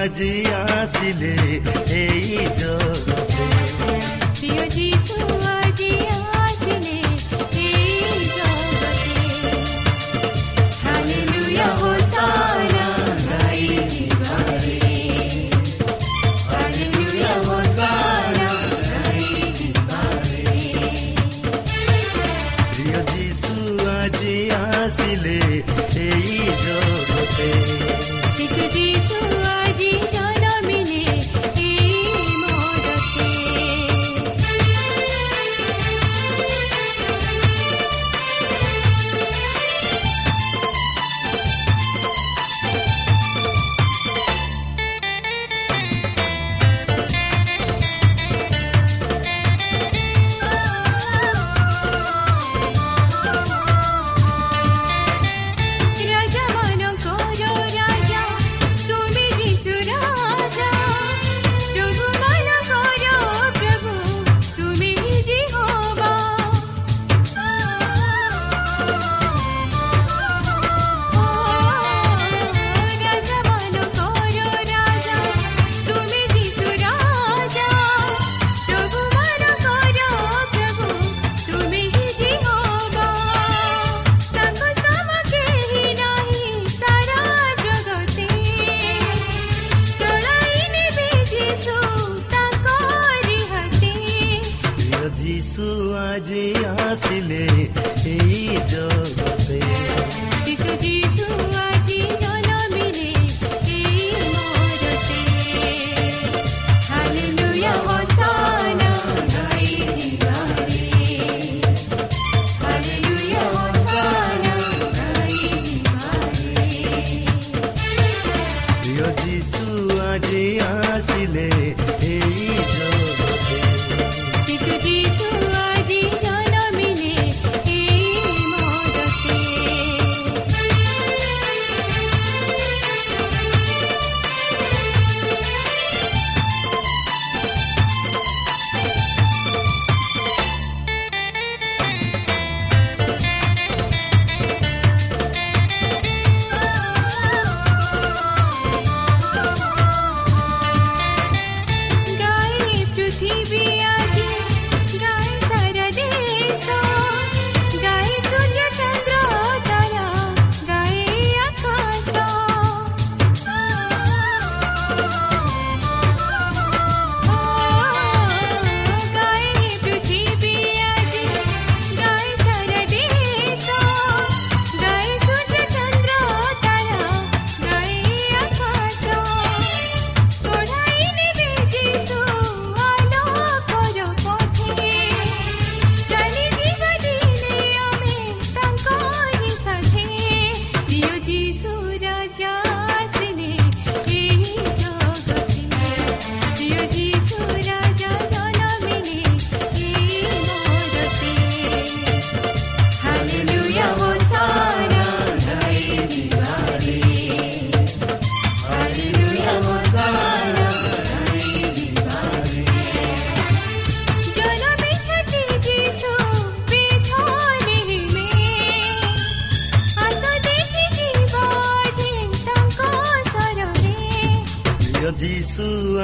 ଶିଶୁ ଯୀଶୁ ଆଜି ଜନ୍ମିଲେ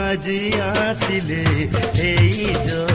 আজি আসিলে এই জগতে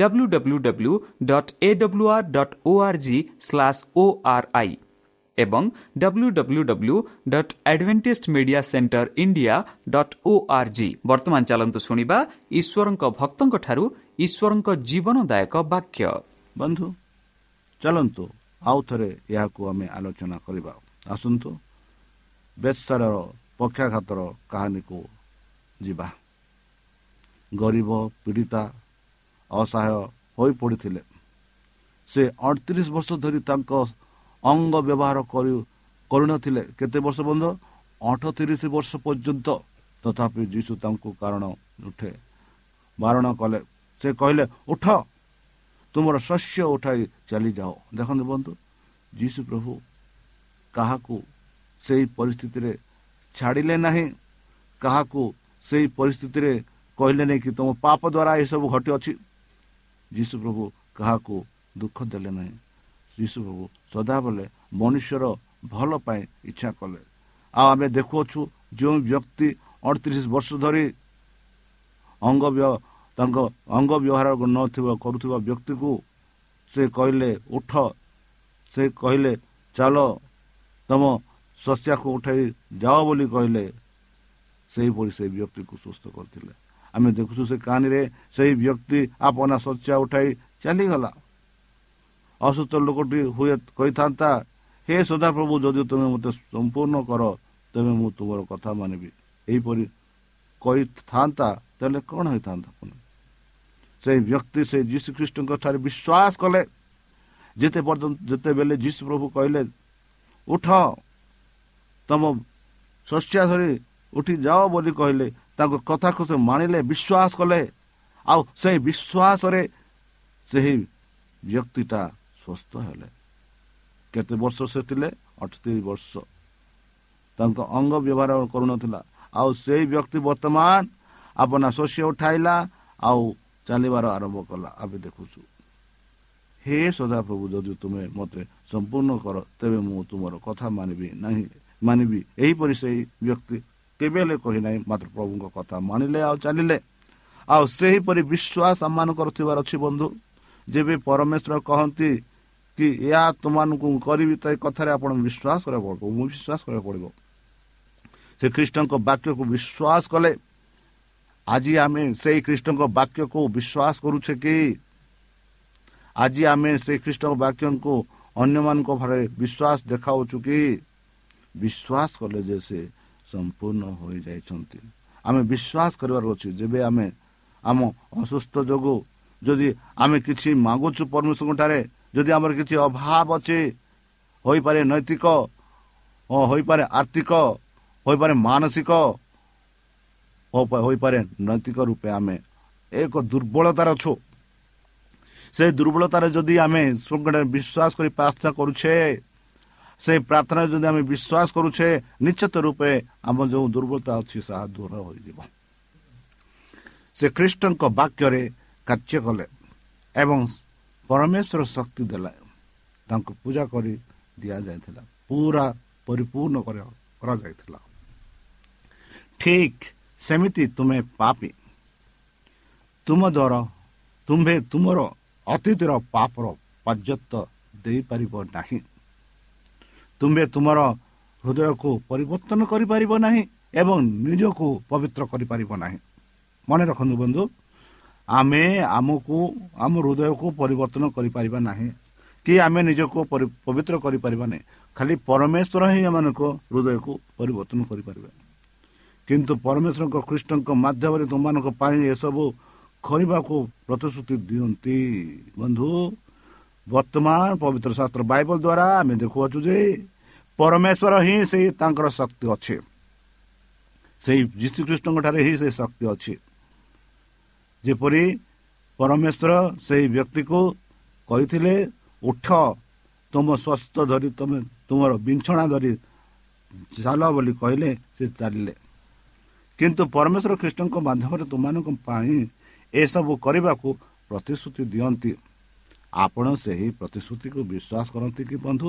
W W W dot A W R dot O R G slash O R I ଏବଂ W W W dot advantage India ବର୍ତ୍ତମାନ ଚାଲନ୍ତୁ ଶୁଣିବା ଈଶ୍ୱରଙ୍କ ଭକ୍ତଙ୍କଠାରୁ ଈଶ୍ୱରଙ୍କ ଜୀବନଦାୟକ ବାକ୍ୟ। ବନ୍ଧୁ ଚାଲନ୍ତୁ ଆଉ ଥରେ ଏହାକୁ ଆମେ ଆଲୋଚନା କରିବା। ଆସନ୍ତୁ ବେସାରର ପକ୍ଷାଘାତର କାହାଣୀକୁ ଯିବା। ଗରିବ ପୀଡ଼ିତା ଅସହାୟ ହୋଇପଡ଼ିଥିଲେ। ସେ ଅଠତିରିଶ ବର୍ଷ ଧରି ତାଙ୍କ ଅଙ୍ଗ ବ୍ୟବହାର କରୁନଥିଲେ। କେତେ ବର୍ଷ ବନ୍ଧ? ଅଠତିରିଶ ବର୍ଷ ପର୍ଯ୍ୟନ୍ତ। ତଥାପି ଯୀଶୁ ତାଙ୍କୁ କାରଣ ଉଠେ ବାରଣ କଲେ। ସେ କହିଲେ ଉଠ ତୁମର ଶସ୍ୟ ଉଠାଇ ଚାଲିଯାଅ। ଦେଖନ୍ତୁ ବନ୍ଧୁ ଯୀଶୁ ପ୍ରଭୁ କାହାକୁ ସେହି ପରିସ୍ଥିତିରେ ଛାଡ଼ିଲେ ନାହିଁ କାହାକୁ ସେହି ପରିସ୍ଥିତିରେ କହିଲେ ନାହିଁ କି ତୁମ ପାପ ଦ୍ୱାରା ଏସବୁ ଘଟିଅଛି। ଯୀଶୁ ପ୍ରଭୁ କାହାକୁ ଦୁଃଖ ଦେଲେ ନାହିଁ। ଯୀଶୁ ପ୍ରଭୁ ସଦାବେଳେ ମନୁଷ୍ୟର ଭଲ ପାଇଁ ଇଚ୍ଛା କଲେ। ଆଉ ଆମେ ଦେଖୁଅଛୁ ଯେଉଁ ବ୍ୟକ୍ତି ଅଠତିରିଶ ବର୍ଷ ଧରି ଅଙ୍ଗ ତାଙ୍କ ଅଙ୍ଗ ବ୍ୟବହାର ନଥିବା କରୁଥିବା ବ୍ୟକ୍ତିକୁ ସେ କହିଲେ ଉଠ। ସେ କହିଲେ ଚାଲ ତମ ଶସ୍ୟାକୁ ଉଠାଇ ଯାଅ ବୋଲି କହିଲେ। ସେହିପରି ସେହି ବ୍ୟକ୍ତିକୁ ସୁସ୍ଥ କରିଥିଲେ। ଆମେ ଦେଖୁଛୁ ସେ କାହାଣୀରେ ସେହି ବ୍ୟକ୍ତି ଆପନା ଶଯ୍ୟା ଉଠାଇ ଚାଲିଗଲା। ଅସୁସ୍ଥ ଲୋକଟି ହୁଏ କହିଥାନ୍ତା ହେ ସଦାପ୍ରଭୁ ଯଦି ତୁମେ ମୋତେ ସମ୍ପୂର୍ଣ୍ଣ କର ତେବେ ମୁଁ ତୁମର କଥା ମାନିବି ଏହିପରି କହିଥାନ୍ତା ତାହେଲେ କ'ଣ ହେଇଥାନ୍ତା ସେହି ବ୍ୟକ୍ତି ସେ ଯୀଶୁ ଖ୍ରୀଷ୍ଟଙ୍କ ଠାରେ ବିଶ୍ୱାସ କଲେ। ଯେତେ ପର୍ଯ୍ୟନ୍ତ ଯେତେବେଳେ ଯୀଶୁ ପ୍ରଭୁ କହିଲେ ଉଠ ତମ ଶସ୍ୟା ଧରି ଉଠି ଯାଅ ବୋଲି କହିଲେ ତାଙ୍କ କଥାକୁ ସେ ମାନିଲେ ବିଶ୍ୱାସ କଲେ। ଆଉ ସେହି ବିଶ୍ୱାସରେ ସେହି ବ୍ୟକ୍ତିଟା ସୁସ୍ଥ ହେଲେ। କେତେ ବର୍ଷ ସେ ଥିଲେ? ଅଠତିରିଶ ବର୍ଷ। ତାଙ୍କ ଅଙ୍ଗ ବ୍ୟବହାର କରୁନଥିଲା। ଆଉ ସେହି ବ୍ୟକ୍ତି ବର୍ତ୍ତମାନ ଆପନା ଶସ୍ୟ ଉଠାଇଲା ଆଉ ଚାଲିବାର ଆରମ୍ଭ କଲା। ଆମେ ଦେଖୁଛୁ। ହେ ସଦାପ୍ରଭୁ ଯଦି ତୁମେ ମୋତେ ସମ୍ପୂର୍ଣ୍ଣ କର ତେବେ ମୁଁ ତୁମର କଥା ମାନିବି ନାହିଁ। ମାନିବି। ଏହିପରି ସେହି ବ୍ୟକ୍ତି କେବେ ହେଲେ କହିନାହିଁ ମାତ୍ର ପ୍ରଭୁଙ୍କ କଥା ମାନିଲେ ଆଉ ଚାଲିଲେ। ଆଉ ସେହିପରି ବିଶ୍ୱାସ ଆମମାନଙ୍କର ଥିବାର ଅଛି ବନ୍ଧୁ ଯେବେ ପରମେଶ୍ୱର କହନ୍ତି କି ଏହା ତୁମମାନଙ୍କୁ କରିବି ତ ଏ କଥାରେ ଆପଣ ବିଶ୍ୱାସ କରିବାକୁ ପଡ଼ିବ ମୁଁ ବିଶ୍ୱାସ କରିବାକୁ ପଡ଼ିବ। ସେ ଖ୍ରୀଷ୍ଟଙ୍କ ବାକ୍ୟକୁ ବିଶ୍ୱାସ କଲେ ଆଜି ଆମେ ସେଇ ଖ୍ରୀଷ୍ଟଙ୍କ ବାକ୍ୟକୁ ବିଶ୍ୱାସ କରୁଛେ କି? ଆଜି ଆମେ ସେଇ ଖ୍ରୀଷ୍ଟଙ୍କ ବାକ୍ୟଙ୍କୁ ଅନ୍ୟମାନଙ୍କ ଭାବରେ ବିଶ୍ୱାସ ଦେଖାଉଛୁ କି? ବିଶ୍ୱାସ କଲେ ଯେ ସେ ସମ୍ପୂର୍ଣ୍ଣ ହୋଇଯାଇଛନ୍ତି ଆମେ ବିଶ୍ୱାସ କରିବାର ଅଛି ଯେବେ ଆମେ ଆମ ଅସୁସ୍ଥ ଯୋଗୁଁ ଯଦି ଆମେ କିଛି ମାଗୁଛୁ ପରମେଶ୍ୱରଙ୍କ ଠାରେ ଯଦି ଆମର କିଛି ଅଭାବ ଅଛି ହୋଇପାରେ ନୈତିକ ହୋଇପାରେ ଆର୍ଥିକ ହୋଇପାରେ ମାନସିକ ହୋଇପାରେ ନୈତିକ ରୂପେ ଆମେ ଏକ ଦୁର୍ବଳତାରେ ଅଛୁ। ସେ ଦୁର୍ବଳତାରେ ଯଦି ଆମେ ବିଶ୍ୱାସ କରି ପ୍ରାର୍ଥନା କରୁଛେ ସେ ପ୍ରାର୍ଥନାରେ ଯଦି ଆମେ ବିଶ୍ୱାସ କରୁଛେ ନିଶ୍ଚିତ ରୂପେ ଆମ ଯେଉଁ ଦୁର୍ବଳତା ଅଛି ତାହା ଦୂର ହୋଇଯିବ। ସେ ଖ୍ରୀଷ୍ଟଙ୍କ ବାକ୍ୟରେ କାର୍ଯ୍ୟ କଲେ ଏବଂ ପରମେଶ୍ୱର ଶକ୍ତି ଦେଲା। ତାଙ୍କୁ ପୂଜା କରି ଦିଆଯାଇଥିଲା। ପୁରା ପରିପୂର୍ଣ୍ଣ କରାଯାଇଥିଲା। ଠିକ୍ ସେମିତି ତୁମେ ପାପି। ତୁମ ଦ୍ୱାରା ତୁମ୍ଭେ ତୁମର ଅତୀତର ପାପର ପର୍ଯ୍ୟନ୍ତ ଦେଇପାରିବ ନାହିଁ। ତୁମ୍ଭେ ତୁମର ହୃଦୟକୁ ପରିବର୍ତ୍ତନ କରିପାରିବ ନାହିଁ ଏବଂ ନିଜକୁ ପବିତ୍ର କରିପାରିବ ନାହିଁ। ମନେ ରଖନ୍ତୁ ବନ୍ଧୁ ଆମେ ଆମକୁ ଆମ ହୃଦୟକୁ ପରିବର୍ତ୍ତନ କରିପାରିବା ନାହିଁ କି ଆମେ ନିଜକୁ ପବିତ୍ର କରିପାରିବା ନାହିଁ। ଖାଲି ପରମେଶ୍ୱର ହିଁ ଏମାନଙ୍କ ହୃଦୟକୁ ପରିବର୍ତ୍ତନ କରିପାରିବେ। କିନ୍ତୁ ପରମେଶ୍ୱରଙ୍କ ଖ୍ରୀଷ୍ଟଙ୍କ ମାଧ୍ୟମରେ ତୁମମାନଙ୍କ ପାଇଁ ଏସବୁ କରିବାକୁ ପ୍ରତିଶ୍ରୁତି ଦିଅନ୍ତି। ବନ୍ଧୁ ବର୍ତ୍ତମାନ ପବିତ୍ର ଶାସ୍ତ୍ର ବାଇବଲ ଦ୍ୱାରା ଆମେ ଦେଖୁଅଛୁ ଯେ ପରମେଶ୍ୱର ହିଁ ସେଇ ତାଙ୍କର ଶକ୍ତି ଅଛି। ସେଇ ଯୀଶୁଖ୍ରୀଷ୍ଟଙ୍କ ଠାରେ ହିଁ ସେ ଶକ୍ତି ଅଛି। ଯେପରି ପରମେଶ୍ୱର ସେହି ବ୍ୟକ୍ତିକୁ କହିଥିଲେ ଉଠ ତୁମ ସ୍ୱାସ୍ଥ୍ୟ ଧରି ତୁମେ ତୁମର ବିଛଣା ଧରି ଚାଲ ବୋଲି କହିଲେ ସେ ଚାଲିଲେ। କିନ୍ତୁ ପରମେଶ୍ୱର ଖ୍ରୀଷ୍ଟଙ୍କ ମାଧ୍ୟମରେ ତୁମମାନଙ୍କ ପାଇଁ ଏସବୁ କରିବାକୁ ପ୍ରତିଶ୍ରୁତି ଦିଅନ୍ତି। ଆପଣ ସେହି ପ୍ରତିଶ୍ରୁତିକୁ ବିଶ୍ୱାସ କରନ୍ତି କି ବନ୍ଧୁ?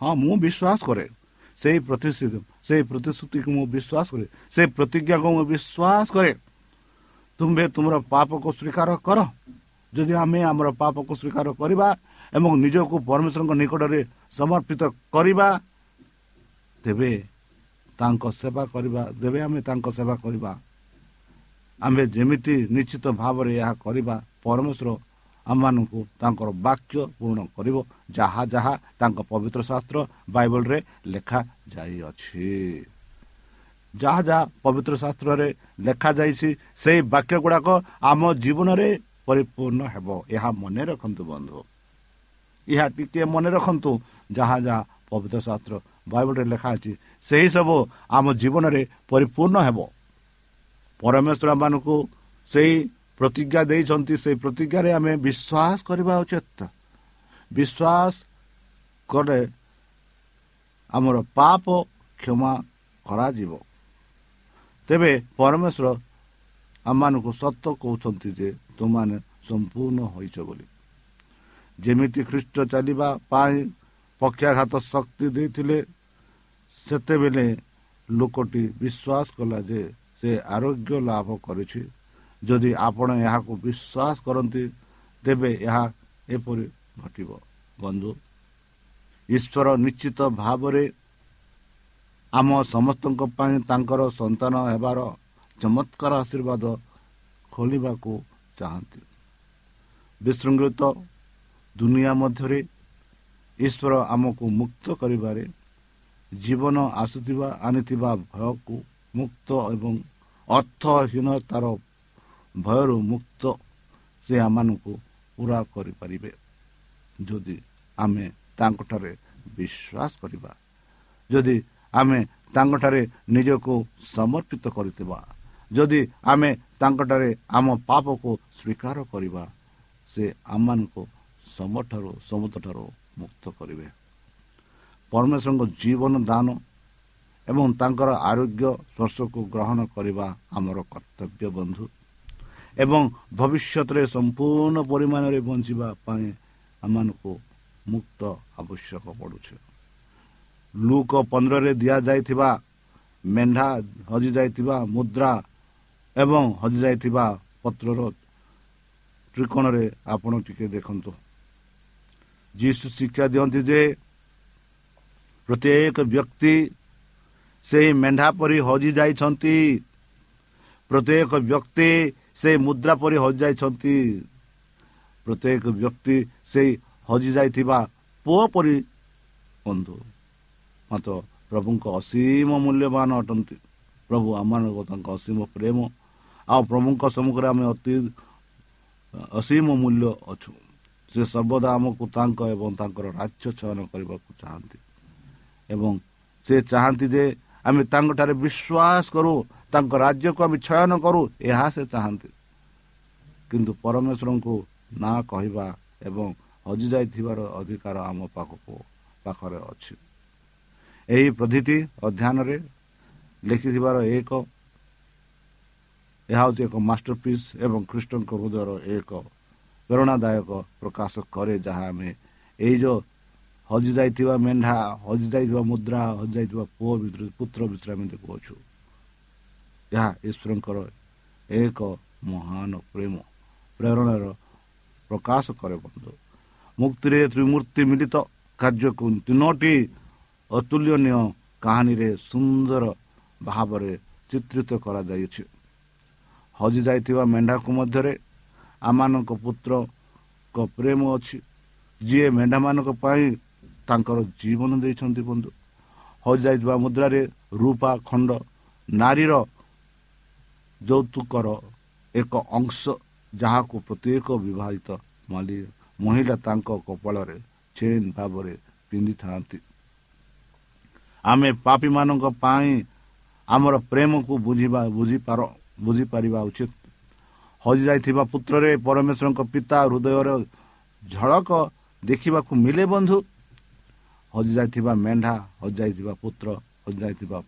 ହଁ ମୁଁ ବିଶ୍ୱାସ କରେ। ସେହି ପ୍ରତିଶ୍ରୁତି ସେହି ପ୍ରତିଶ୍ରୁତିକୁ ମୁଁ ବିଶ୍ୱାସ କରେ। ସେ ପ୍ରତିଜ୍ଞାକୁ ମୁଁ ବିଶ୍ୱାସ କରେ। ତୁମ୍ଭେ ତୁମର ପାପକୁ ସ୍ୱୀକାର କର। ଯଦି ଆମେ ଆମର ପାପକୁ ସ୍ୱୀକାର କରିବା ଏବଂ ନିଜକୁ ପରମେଶ୍ୱରଙ୍କ ନିକଟରେ ସମର୍ପିତ କରିବା ତେବେ ତାଙ୍କ ସେବା କରିବା ତେବେ ଆମେ ତାଙ୍କ ସେବା କରିବା। ଆମେ ଯେମିତି ନିଶ୍ଚିତ ଭାବରେ ଏହା କରିବା ପରମେଶ୍ୱର ଆମମାନଙ୍କୁ ତାଙ୍କର ବାକ୍ୟ ପୂରଣ କରିବ। ଯାହା ଯାହା ତାଙ୍କ ପବିତ୍ର ଶାସ୍ତ୍ର ବାଇବଲରେ ଲେଖାଯାଇଅଛି ଯାହା ଯାହା ପବିତ୍ର ଶାସ୍ତ୍ରରେ ଲେଖାଯାଇଛି ସେହି ବାକ୍ୟ ଗୁଡ଼ାକ ଆମ ଜୀବନରେ ପରିପୂର୍ଣ୍ଣ ହେବ। ଏହା ମନେ ରଖନ୍ତୁ ବନ୍ଧୁ। ଏହା ଟିକିଏ ମନେ ରଖନ୍ତୁ। ଯାହା ଯାହା ପବିତ୍ର ଶାସ୍ତ୍ର ବାଇବଲରେ ଲେଖା ଅଛି ସେହି ସବୁ ଆମ ଜୀବନରେ ପରିପୂର୍ଣ୍ଣ ହେବ। ପରମେଶ୍ୱର ମାନଙ୍କୁ ସେହି ପ୍ରତିଜ୍ଞା ଦେଇଛନ୍ତି ସେହି ପ୍ରତିଜ୍ଞାରେ ଆମେ ବିଶ୍ୱାସ କରିବା ଉଚିତ। ବିଶ୍ୱାସ କଲେ ଆମର ପାପ କ୍ଷମା କରାଯିବ। ତେବେ ପରମେଶ୍ୱର ଆମମାନଙ୍କୁ ସତ କହୁଛନ୍ତି ଯେ ତୁମମାନେ ସମ୍ପୂର୍ଣ୍ଣ ହୋଇଛ ବୋଲି। ଯେମିତି ଖ୍ରୀଷ୍ଟ ଚାଲିବା ପାଇଁ ପକ୍ଷାଘାତ ଶକ୍ତି ଦେଇଥିଲେ ସେତେବେଳେ ଲୋକଟି ବିଶ୍ୱାସ କଲା ଯେ ସେ ଆରୋଗ୍ୟ ଲାଭ କରିଛି। ଯଦି ଆପଣ ଏହାକୁ ବିଶ୍ୱାସ କରନ୍ତି ତେବେ ଏହା ଏପରି ଘଟିବ। ବନ୍ଧୁ ଈଶ୍ୱର ନିଶ୍ଚିତ ଭାବରେ ଆମ ସମସ୍ତଙ୍କ ପାଇଁ ତାଙ୍କର ସନ୍ତାନ ହେବାର ଚମତ୍କାର ଆଶୀର୍ବାଦ ଖୋଲିବାକୁ ଚାହାନ୍ତି। ବିଶୃଙ୍ଖଳିତ ଦୁନିଆ ମଧ୍ୟରେ ଈଶ୍ୱର ଆମକୁ ମୁକ୍ତ କରିବାରେ ଜୀବନ ଆସୁଥିବା ଆଣିଥିବା ଭୟକୁ ମୁକ୍ତ ଏବଂ ଅର୍ଥହୀନତାର ଭୟରୁ ମୁକ୍ତ ସେ ଆମମାନଙ୍କୁ ପୁରା କରିପାରିବେ। ଯଦି ଆମେ ତାଙ୍କଠାରେ ବିଶ୍ୱାସ କରିବା ଯଦି ଆମେ ତାଙ୍କଠାରେ ନିଜକୁ ସମର୍ପିତ କରିଥିବା ଯଦି ଆମେ ତାଙ୍କଠାରେ ଆମ ପାପକୁ ସ୍ୱୀକାର କରିବା ସେ ଆମମାନଙ୍କୁ ସମଠାରୁ ସମୁଦ୍ରଠାରୁ ମୁକ୍ତ କରିବେ। ପରମେଶ୍ୱରଙ୍କ ଜୀବନ ଦାନ ଏବଂ ତାଙ୍କର ଆରୋଗ୍ୟ ସ୍ପର୍ଶକୁ ଗ୍ରହଣ କରିବା ଆମର କର୍ତ୍ତବ୍ୟ ବନ୍ଧୁ। ଏବଂ ଭବିଷ୍ୟତରେ ସମ୍ପୂର୍ଣ୍ଣ ପରିମାଣରେ ବଞ୍ଚିବା ପାଇଁ ଆମମାନଙ୍କୁ ମୁକ୍ତ ଆବଶ୍ୟକ ପଡ଼ୁଛି ଲୁକ ପନ୍ଦରରେ ଦିଆଯାଇଥିବା ମେଣ୍ଢା ହଜିଯାଇଥିବା ମୁଦ୍ରା ଏବଂ ହଜିଯାଇଥିବା ପତ୍ରର ତ୍ରିକୋଣରେ ଆପଣ ଟିକେ ଦେଖନ୍ତୁ ଯୀଶୁ ଶିକ୍ଷା ଦିଅନ୍ତି ଯେ ପ୍ରତ୍ୟେକ ବ୍ୟକ୍ତି ସେହି ମେଣ୍ଢା ପରି ହଜିଯାଇଛନ୍ତି ପ୍ରତ୍ୟେକ ବ୍ୟକ୍ତି ସେହି ମୁଦ୍ରା ପରି ହଜିଯାଇଛନ୍ତି। ପ୍ରତ୍ୟେକ ବ୍ୟକ୍ତି ସେହି ହଜିଯାଇଥିବା ପୁଅ ପରି ବନ୍ଧୁ। ମାତ୍ର ପ୍ରଭୁଙ୍କ ଅସୀମ ମୂଲ୍ୟବାନ ଅଟନ୍ତି। ପ୍ରଭୁ ଆମମାନଙ୍କ ତାଙ୍କ ଅସୀମ ପ୍ରେମ। ଆଉ ପ୍ରଭୁଙ୍କ ସମ୍ମୁଖରେ ଆମେ ଅତି ଅସୀମ ମୂଲ୍ୟ ଅଛୁ। ସେ ସର୍ବଦା ଆମକୁ ତାଙ୍କ ଏବଂ ତାଙ୍କର ରାଜ୍ୟ ଚୟନ କରିବାକୁ ଚାହାନ୍ତି। ଏବଂ ସେ ଚାହାନ୍ତି ଯେ ଆମେ ତାଙ୍କଠାରେ ବିଶ୍ୱାସ କରୁ ତାଙ୍କ ରାଜ୍ୟକୁ ଆମେ ଚୟନ କରୁ ଏହା ସେ ଚାହାନ୍ତି। କିନ୍ତୁ ପରମେଶ୍ୱରଙ୍କୁ ନାଁ କହିବା ଏବଂ ହଜିଯାଇଥିବାର ଅଧିକାର ଆମ ପାଖକୁ ପାଖରେ ଅଛି। ଏହି ପ୍ରଧିତି ଅଧ୍ୟୟନରେ ଲେଖିଥିବାର ଏକ ଏହା ହେଉଛି ଏକ ମାଷ୍ଟର ପିସ୍ ଏବଂ ଖ୍ରୀଷ୍ଟଙ୍କ ହୃଦୟର ଏକ ପ୍ରେରଣାଦାୟକ ପ୍ରକାଶ କରେ ଯାହା ଆମେ ଏଇ ଯେଉଁ ହଜିଯାଇଥିବା ମେଣ୍ଢା ହଜିଯାଇଥିବା ମୁଦ୍ରା ହଜିଯାଇଥିବା ପୁଅ ଭିତରେ ପୁତ୍ର ଭିତରେ ଆମେ ଦେଖୁଅଛୁ। ଏହା ଈଶ୍ୱରଙ୍କର ଏକ ମହାନ ପ୍ରେମ ପ୍ରେରଣାର ପ୍ରକାଶ କରେ ବନ୍ଧୁ ମୁକ୍ତିରେ ତ୍ରିମୂର୍ତ୍ତି ମିଳିତ କାର୍ଯ୍ୟକୁ ତିନୋଟି ଅତୁଲ୍ୟନୀୟ କାହାଣୀରେ ସୁନ୍ଦର ଭାବରେ ଚିତ୍ରିତ କରାଯାଇଛି ହଜିଯାଇଥିବା ମେଣ୍ଢାକୁ ମଧ୍ୟରେ ଆମମାନଙ୍କ ପୁତ୍ରଙ୍କ ପ୍ରେମ ଅଛି ଯିଏ ମେଣ୍ଢାମାନଙ୍କ ପାଇଁ ତାଙ୍କର ଜୀବନ ଦେଇଛନ୍ତି ବନ୍ଧୁ ହଜିଯାଇଥିବା ମୁଦ୍ରାରେ ରୂପା ଖଣ୍ଡ ନାରୀର ଯୌତୁକର ଏକ ଅଂଶ ଯାହାକୁ ପ୍ରତ୍ୟେକ ବିବାହିତ ମହିଳା ତାଙ୍କ କପାଳରେ ଚେନ୍ ଭାବରେ ପିନ୍ଧିଥାନ୍ତି। ଆମେ ପାପୀମାନଙ୍କ ପାଇଁ ଆମର ପ୍ରେମକୁ ବୁଝିବା ବୁଝିପାର ବୁଝିପାରିବା ଉଚିତ। ହଜିଯାଇଥିବା ପୁତ୍ରରେ ପରମେଶ୍ୱରଙ୍କ ପିତା ହୃଦୟର ଝଳକ ଦେଖିବାକୁ ମିଳେ ବନ୍ଧୁ। ହଜିଯାଇଥିବା ମେଣ୍ଢା ହଜିଯାଇଥିବା ପୁତ୍ର ହଜିଯାଇଥିବା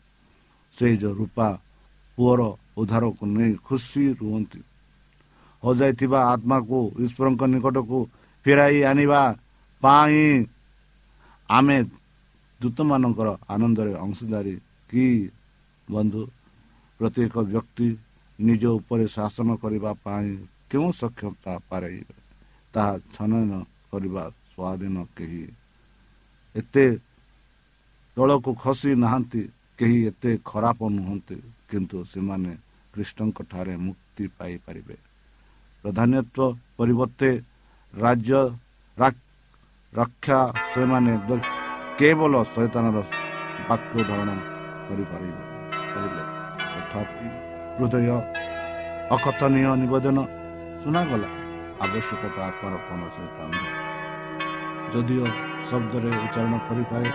ସେହି ଯେଉଁ ରୂପା ପୁଅର ଉଦ୍ଧାରକୁ ନେଇ ଖୁସି ରୁହନ୍ତି। ହଜାଇଥିବା ଆତ୍ମାକୁ ଈଶ୍ୱରଙ୍କ ନିକଟକୁ ଫେରାଇ ଆଣିବା ପାଇଁ ଆମେ ଦୂତମାନଙ୍କର ଆନନ୍ଦରେ ଅଂଶୀଦାରୀ କି ବନ୍ଧୁ? ପ୍ରତ୍ୟେକ ବ୍ୟକ୍ତି ନିଜ ଉପରେ ଶାସନ କରିବା ପାଇଁ କେଉଁ ସକ୍ଷମତା ପାରାଇବେ? ତାହା ଛନନ କରିବା ସ୍ୱାଧୀନ କେହି। ଏତେ ତଳକୁ ଖସି ନାହାନ୍ତି କେହି ଏତେ ଖରାପ ନୁହନ୍ତି କିନ୍ତୁ ସେମାନେ କୃଷ୍ଣଙ୍କ ଠାରେ ମୁକ୍ତି ପାଇପାରିବେ। ପ୍ରଧାନତ୍ୱ ପରିବର୍ତ୍ତେ ରାଜ୍ୟ ରକ୍ଷା ସେମାନେ କେବଳ ଶୈତାନର ବାକ୍ୟ ଧାରଣ କରିପାରିବେ କରିଲେ ତଥାପି ହୃଦୟ ଅକଥନୀୟ ନିବେଦନ ଶୁଣାଗଲା ଆବଶ୍ୟକତା ଆତ୍ମାର କୌଣସି ଯଦିଓ ଶବ୍ଦରେ ଉଚ୍ଚାରଣ କରିପାରେ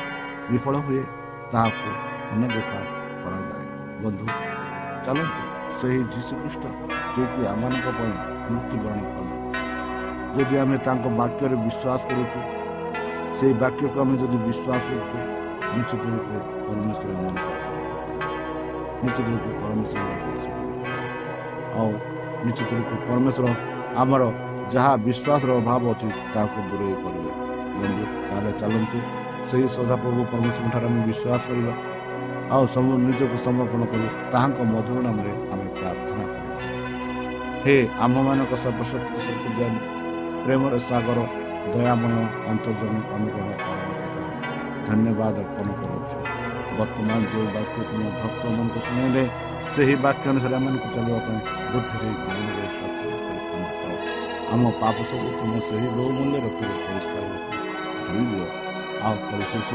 ବିଫଳ ହୁଏ ତାହାକୁ ଅନଦେଖା କରାଯାଏ। ବନ୍ଧୁ ଚାଲନ୍ତୁ। ସେହି ଯୀଶୁଖ୍ରୀଷ୍ଟ ଯିଏକି ଆମମାନଙ୍କ ପାଇଁ ମୃତ୍ୟୁବରଣ କଲେ। ଯଦି ଆମେ ତାଙ୍କ ବାକ୍ୟରେ ବିଶ୍ୱାସ କରୁଛୁ ସେହି ବାକ୍ୟକୁ ଆମେ ଯଦି ବିଶ୍ୱାସ କରୁଛୁ ନିଶ୍ଚିତ ରୂପେ ପରମେଶ୍ୱର ମନକୁ ଆସିବ ନିଶ୍ଚିତ ରୂପେ ପରମେଶ୍ୱର ଆଉ ନିଶ୍ଚିତ ରୂପେ ପରମେଶ୍ୱର ଆମର ଯାହା ବିଶ୍ୱାସର ଅଭାବ ଅଛି ତାହାକୁ ଦୂରେଇ କରିବେ। ତାହେଲେ ଚାଲନ୍ତୁ ସେହି ସଦାପ୍ରଭୁ ପରମେଶ୍ୱରଙ୍କଠାରେ ଆମେ ବିଶ୍ୱାସ କରିବା। ଆଉ ସବୁ ନିଜକୁ ସମର୍ପଣ କରି ତାହାଙ୍କ ମଧୁର ନାମରେ ଆମେ ପ୍ରାର୍ଥନା କରିବା ହେ ଆମ୍ଭମାନଙ୍କ ସର୍ବଶକ୍ତି ଶକ୍ତି ପ୍ରେମର ସାଗର ଦୟାମୟ ଅନ୍ତର୍ଜମୀ ଅନୁଗ୍ରହ ଧନ୍ୟବାଦ ଅର୍ପଣ କରୁଛୁ। ବର୍ତ୍ତମାନ ଯେଉଁ ବାକ୍ୟ ତୁମ ଭକ୍ତମାନଙ୍କୁ ଶୁଣାଇଲେ ସେହି ବାକ୍ୟ ଅନୁସାରେ ଆମମାନଙ୍କୁ ଚାଲିବା ପାଇଁ ବୁଦ୍ଧିରେ ଜ୍ଞାନରେ ଆମ ପାପ ସବୁ ତୁମ ସେହି ବହୁମୂଲ୍ୟ ରଖିଲେ ପରିଷ୍କାର ଆଉ ପରିଶେଷ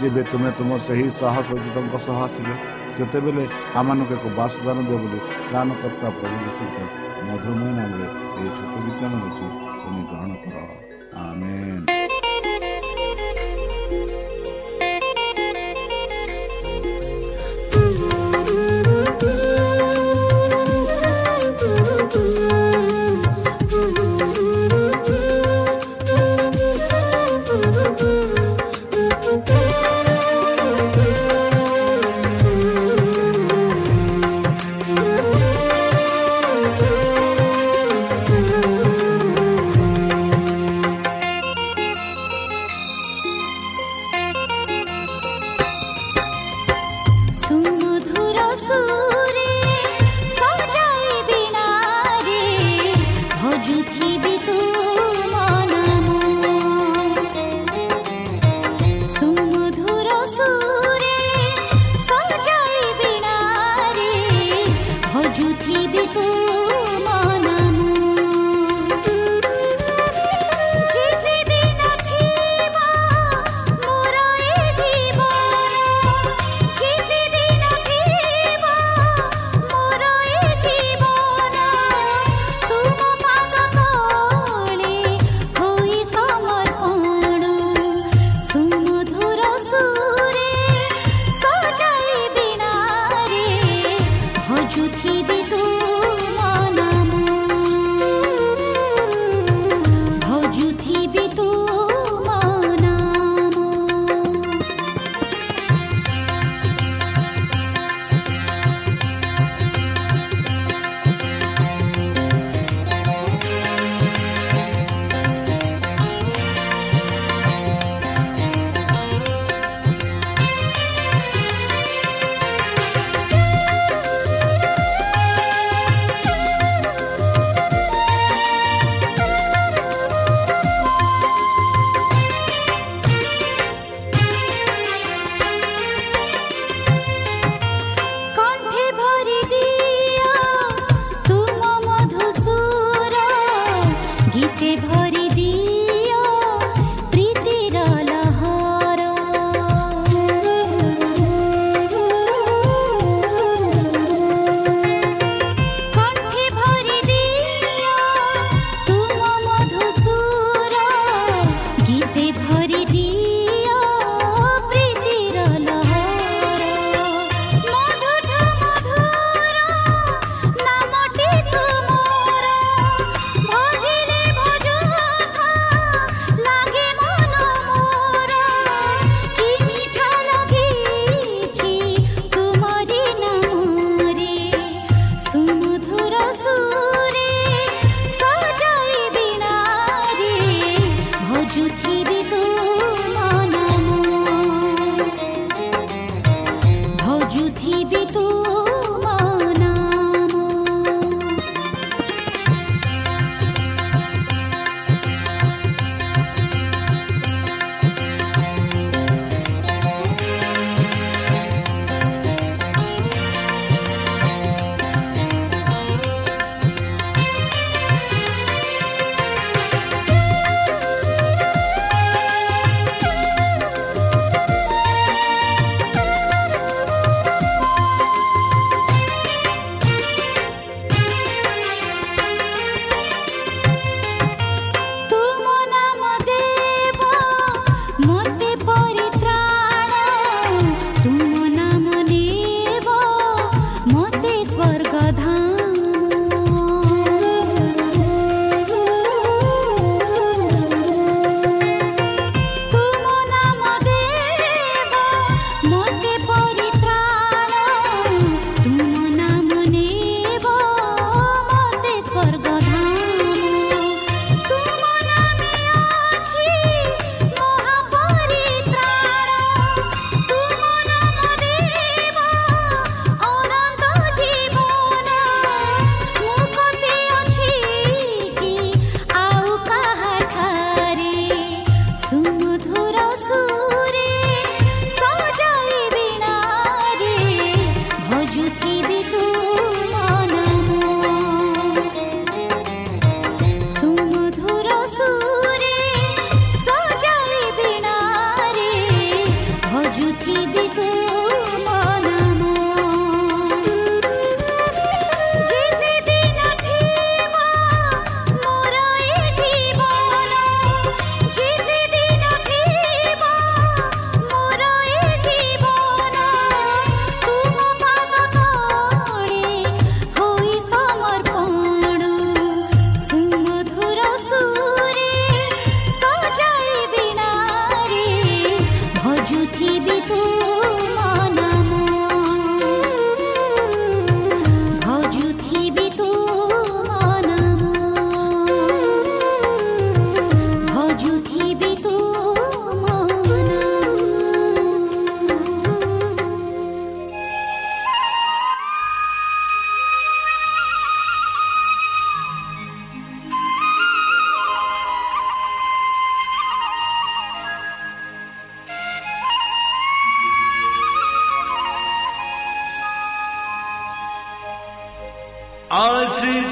ଯେବେ ତୁମେ ତୁମ ସେହି ସହସ୍ରଜିତଙ୍କ ସହ ଆସିବେ ସେତେବେଳେ ଆମମାନଙ୍କୁ ଏକ ବାସଦାନ ଦିଅ ବୋଲି ପ୍ରାଣକର୍ତ୍ତା ପ୍ରଭୁ ଯୀଶୁଙ୍କ ମଧୁମୟ ନାମରେ ଏହି ଛୋଟ ବିଜ୍ଞାନ ହେଉଛି ତୁମେ ଗ୍ରହଣ କର। ଆମେନ୍।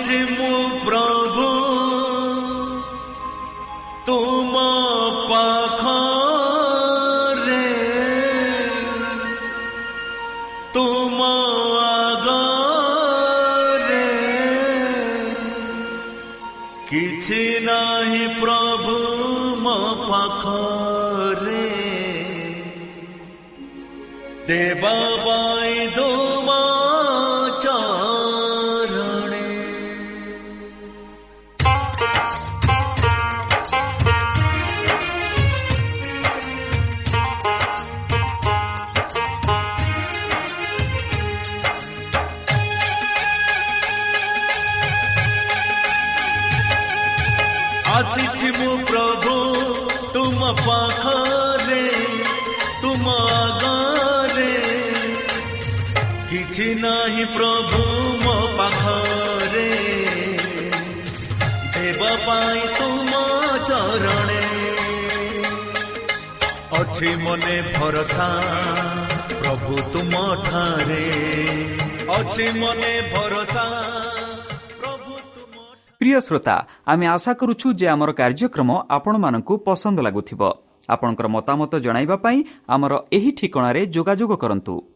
ଆସିଛି ମୁଁ ପ୍ରଭୁ ତୁମ ପାଖରେ ତୁମ ଆଗରେ କିଛି ନାହିଁ ପ୍ରଭୁ ମୋ ପାଖରେ ଦେବା କିଛି ନାହିଁ ପ୍ରଭୁ ମୋ ପାଖରେ। ଦେବା ପାଇଁ ତୁମ ଚରଣେ। ଅଛି ମନେ ଭରସା ପ୍ରଭୁ ତୁମ ଠାରେ। ଅଛି ମନେ ଭରସା ପ୍ରିୟ ଶ୍ରୋତା ଆମେ ଆଶା କରୁଛୁ ଯେ ଆମର କାର୍ଯ୍ୟକ୍ରମ ଆପଣମାନଙ୍କୁ ପସନ୍ଦ ଲାଗୁଥିବ। ଆପଣଙ୍କର ମତାମତ ଜଣାଇବା ପାଇଁ ଆମର ଏହି ଠିକଣାରେ ଯୋଗାଯୋଗ କରନ୍ତୁ।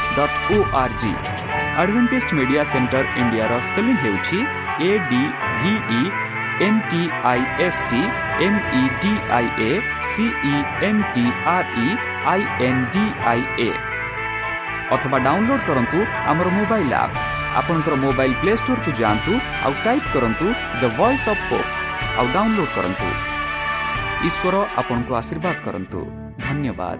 www.awr.org Adventist media centre ଇଣ୍ଡିଆର ସ୍ପେଲିଂ ହେଉଛି A D V E N T I S T M E D I A C E N T R E I N D I A ଅଥବା ଡାଉନଲୋଡ୍ କରନ୍ତୁ ଆମର mobile app ଆପଣଙ୍କର mobile play ଷ୍ଟୋର୍କୁ ଯାଆନ୍ତୁ ଆଉ type କରନ୍ତୁ the Voice of Hope ଆଉ download କରନ୍ତୁ ଈଶ୍ୱର ଆପଣଙ୍କୁ ଆଶୀର୍ବାଦ କରନ୍ତୁ ଧନ୍ୟବାଦ